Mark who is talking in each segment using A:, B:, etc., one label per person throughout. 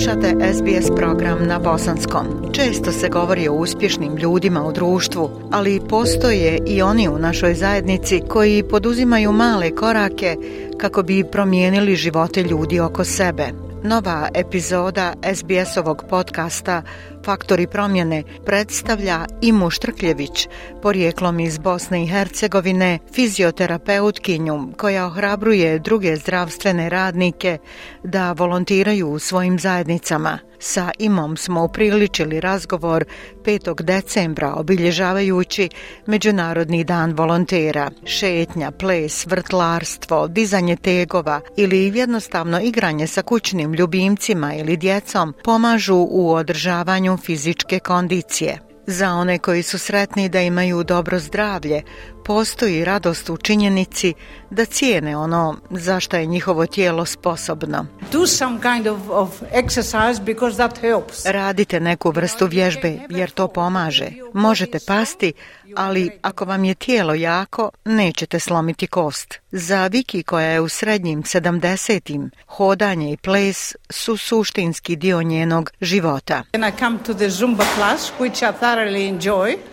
A: Slušate SBS program na bosanskom. Često se govori o uspješnim ljudima u društvu, ali postoje i oni u našoj zajednici koji poduzimaju male korake kako bi promijenili živote ljudi oko sebe. Nova epizoda SBS-ovog podcasta Faktori promjene predstavlja Imu Štrkljević, porijeklom iz Bosne i Hercegovine, fizioterapeutkinju koja ohrabruje druge zdravstvene radnike da volontiraju u svojim zajednicama. Sa imom smo upriličili razgovor 5. decembra obilježavajući Međunarodni dan volontera. Šetnja, ples, vrtlarstvo, dizanje tegova ili jednostavno igranje sa kućnim ljubimcima ili djecom pomažu u održavanju fizičke kondicije. Za one koji su sretni da imaju dobro zdravlje, postoji radost u činjenici da cijene ono za što je njihovo tijelo sposobno.
B: Radite neku vrstu vježbe jer to pomaže. Možete pasti, ali ako vam je tijelo jako, nećete slomiti kost. Za Viki koja je u srednjim 70 hodanje i ples su suštinski dio njenog života.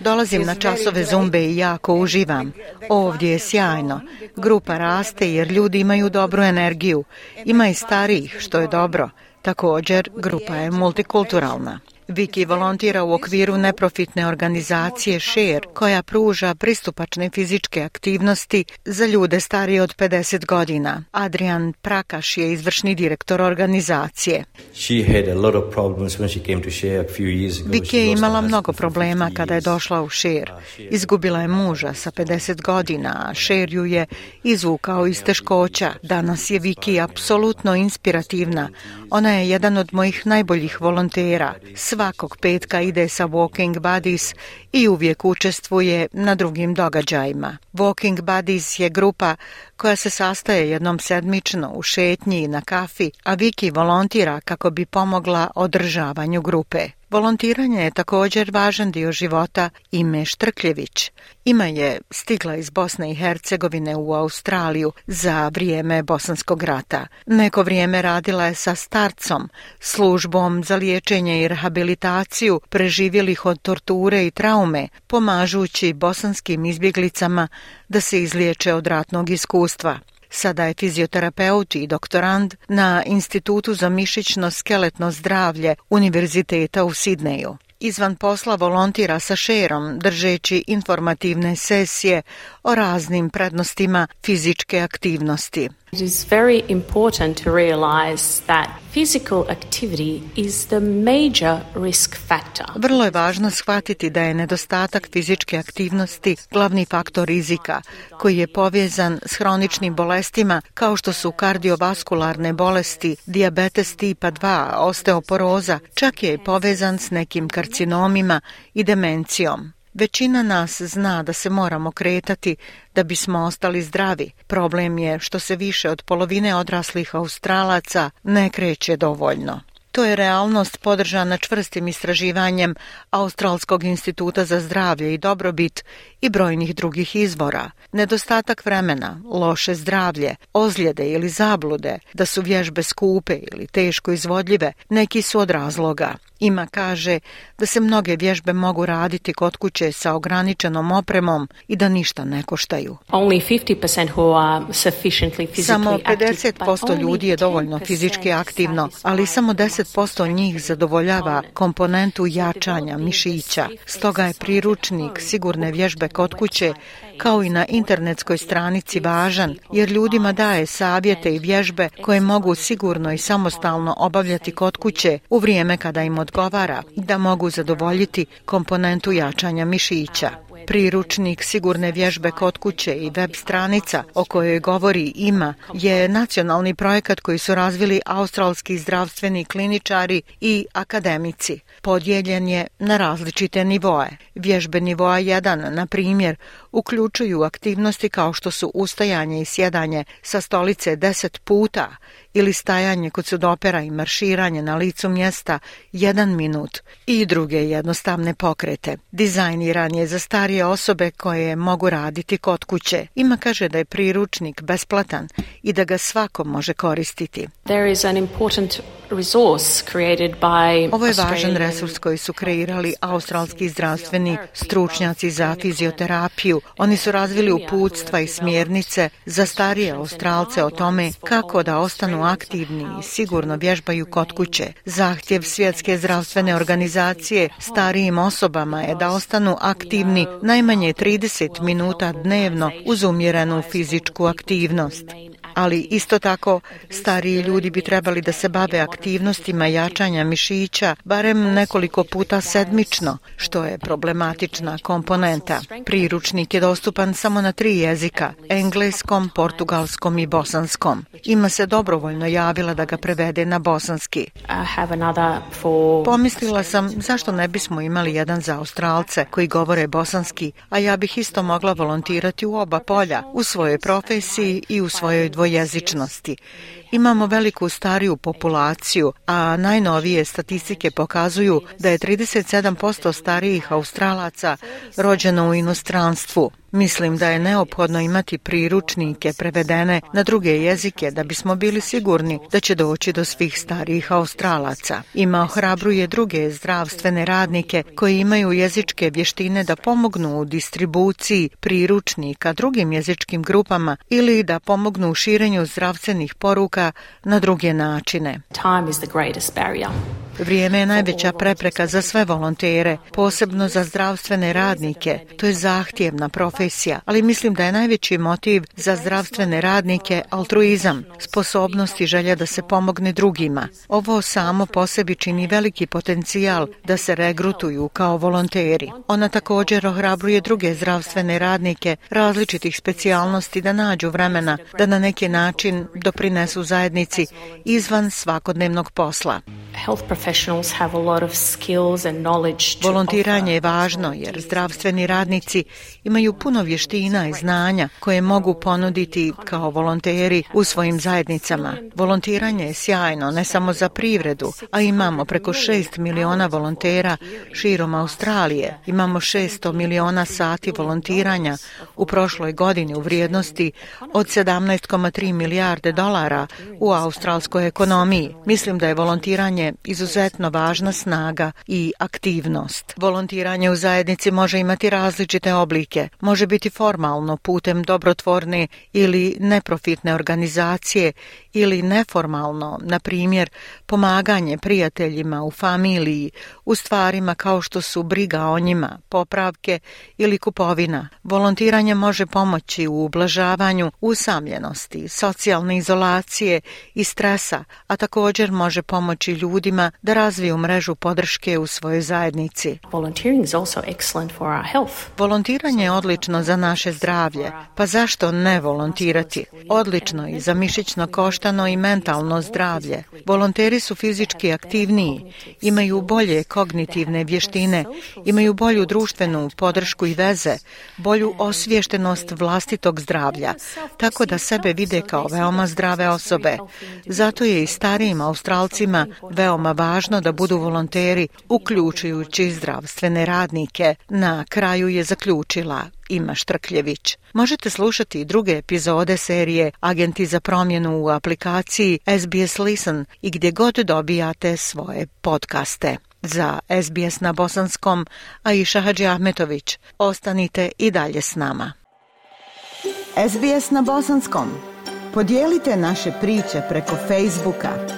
B: Dolazim na časove zumbe i jako uživam. Ovdje je sjajno. Gru grupa raste jer ljudi imaju dobru energiju. Ima i starijih, što je dobro. Također, grupa je multikulturalna. Viki volontira u okviru neprofitne organizacije Share, koja pruža pristupačne fizičke aktivnosti za ljude starije od 50 godina. Adrian Prakaš je izvršni direktor organizacije. Viki je imala mnogo problema kada je došla u Share. Izgubila je muža sa 50 godina, a Share ju je izvukao iz teškoća. Danas je Viki apsolutno inspirativna. Ona je jedan od mojih najboljih volontera svakog petka ide sa Walking Buddies i uvijek učestvuje na drugim događajima. Walking Buddies je grupa koja se sastaje jednom sedmično u šetnji i na kafi, a Viki volontira kako bi pomogla održavanju grupe. Volontiranje je također važan dio života Ime Štrkljević. Ima je stigla iz Bosne i Hercegovine u Australiju za vrijeme Bosanskog rata. Neko vrijeme radila je sa starcom, službom za liječenje i rehabilitaciju preživjelih od torture i traume, pomažući bosanskim izbjeglicama da se izliječe od ratnog iskustva. Sada je fizioterapeut i doktorand na Institutu za mišićno-skeletno zdravlje Univerziteta u Sidneju izvan posla volontira sa šerom, držeći informativne sesije o raznim prednostima fizičke aktivnosti. Vrlo je važno shvatiti da je nedostatak fizičke aktivnosti glavni faktor rizika koji je povezan s hroničnim bolestima kao što su kardiovaskularne bolesti, dijabetes tipa 2, osteoporoza, čak je i povezan s nekim kar karcinomima i demencijom. Većina nas zna da se moramo kretati da bismo ostali zdravi. Problem je što se više od polovine odraslih Australaca ne kreće dovoljno. To je realnost podržana čvrstim istraživanjem Australskog instituta za zdravlje i dobrobit i brojnih drugih izvora. Nedostatak vremena, loše zdravlje, ozljede ili zablude, da su vježbe skupe ili teško izvodljive, neki su od razloga. Ima kaže da se mnoge vježbe mogu raditi kod kuće sa ograničenom opremom i da ništa ne koštaju. Samo 50% ljudi je dovoljno fizički aktivno, ali samo 10% njih zadovoljava komponentu jačanja mišića. Stoga je priručnik sigurne vježbe kod kuće kao i na internetskoj stranici važan jer ljudima daje savjete i vježbe koje mogu sigurno i samostalno obavljati kod kuće u vrijeme kada im odgovara da mogu zadovoljiti komponentu jačanja mišića. Priručnik sigurne vježbe kod kuće i web stranica o kojoj govori ima je nacionalni projekat koji su razvili australski zdravstveni kliničari i akademici. Podijeljen je na različite nivoe. Vježbe nivoa 1, na primjer, uključuju aktivnosti kao što su ustajanje i sjedanje sa stolice deset puta ili stajanje kod sudopera i marširanje na licu mjesta jedan minut i druge jednostavne pokrete. Dizajniran je za starije osobe koje mogu raditi kod kuće. Ima kaže da je priručnik besplatan i da ga svako može koristiti. Ovo je važan resurs koji su kreirali australski zdravstveni stručnjaci za fizioterapiju oni su razvili uputstva i smjernice ono za starije Australce o tome kako da ostanu aktivni i sigurno vježbaju kod kuće. Zahtjev Svjetske zdravstvene organizacije starijim osobama je da ostanu aktivni najmanje 30 minuta dnevno uz umjerenu fizičku aktivnost ali isto tako stariji ljudi bi trebali da se bave aktivnostima jačanja mišića barem nekoliko puta sedmično, što je problematična komponenta. Priručnik je dostupan samo na tri jezika, engleskom, portugalskom i bosanskom. Ima se dobrovoljno javila da ga prevede na bosanski. Pomislila sam zašto ne bismo imali jedan za Australce koji govore bosanski, a ja bih isto mogla volontirati u oba polja, u svojoj profesiji i u svojoj dvojici dvojezičnosti. Imamo veliku stariju populaciju, a najnovije statistike pokazuju da je 37% starijih Australaca rođeno u inostranstvu. Mislim da je neophodno imati priručnike prevedene na druge jezike da bismo bili sigurni da će doći do svih starijih Australaca. Ima ohrabruje druge zdravstvene radnike koji imaju jezičke vještine da pomognu u distribuciji priručnika drugim jezičkim grupama ili da pomognu u širenju zdravstvenih poruka na druge načine. Vrijeme je najveća prepreka za sve volontere, posebno za zdravstvene radnike. To je zahtjevna profesija, ali mislim da je najveći motiv za zdravstvene radnike altruizam, sposobnost i želja da se pomogne drugima. Ovo samo po sebi čini veliki potencijal da se regrutuju kao volonteri. Ona također ohrabruje druge zdravstvene radnike različitih specijalnosti da nađu vremena da na neki način doprinesu zajednici izvan svakodnevnog posla. Volontiranje je važno jer zdravstveni radnici imaju puno vještina i znanja koje mogu ponuditi kao volonteri u svojim zajednicama. Volontiranje je sjajno ne samo za privredu, a imamo preko 6 miliona volontera širom Australije. Imamo 600 miliona sati volontiranja u prošloj godini u vrijednosti od 17,3 milijarde dolara u australskoj ekonomiji. Mislim da je volontiranje izuzetno važna snaga i aktivnost. Volontiranje u zajednici može imati različite oblike. Može biti formalno putem dobrotvorne ili neprofitne organizacije ili neformalno, na primjer, pomaganje prijateljima u familiji, u stvarima kao što su briga o njima, popravke ili kupovina. Volontiranje može pomoći u ublažavanju usamljenosti, socijalne izolacije i stresa, a također može pomoći ljudima ljudima da razviju mrežu podrške u svojoj zajednici. Volontiranje je odlično za naše zdravlje, pa zašto ne volontirati? Odlično i za mišićno koštano i mentalno zdravlje. Volonteri su fizički aktivniji, imaju bolje kognitivne vještine, imaju bolju društvenu podršku i veze, bolju osviještenost vlastitog zdravlja, tako da sebe vide kao veoma zdrave osobe. Zato je i starijim Australcima veoma veoma važno da budu volonteri, uključujući zdravstvene radnike. Na kraju je zaključila Ima Štrkljević. Možete slušati i druge epizode serije Agenti za promjenu u aplikaciji SBS Listen i gdje god dobijate svoje podcaste. Za SBS na bosanskom, Aisha Hadži Ahmetović. Ostanite i dalje s nama.
A: SBS na bosanskom. Podijelite naše priče preko Facebooka